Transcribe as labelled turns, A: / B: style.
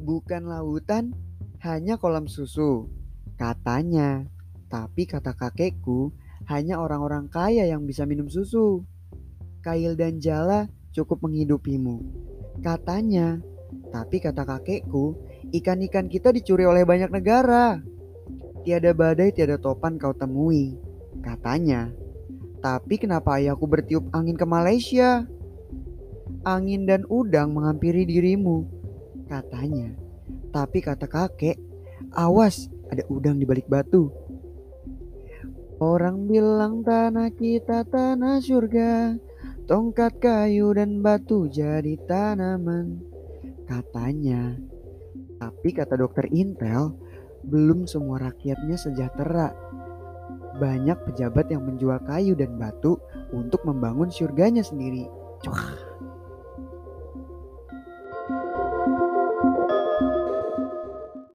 A: Bukan lautan, hanya kolam susu. Katanya. Tapi kata kakekku, hanya orang-orang kaya yang bisa minum susu. Kail dan jala cukup menghidupimu. Katanya. Tapi kata kakekku, ikan-ikan kita dicuri oleh banyak negara. Tiada badai, tiada topan kau temui. Katanya. Tapi kenapa ayahku bertiup angin ke Malaysia? Angin dan udang menghampiri dirimu. Katanya. Tapi kata kakek, awas ada udang di balik batu. Orang bilang tanah kita tanah surga, tongkat kayu dan batu jadi tanaman. Katanya. Tapi kata dokter Intel, belum semua rakyatnya sejahtera. Banyak pejabat yang menjual kayu dan batu untuk membangun surganya sendiri. Cuah.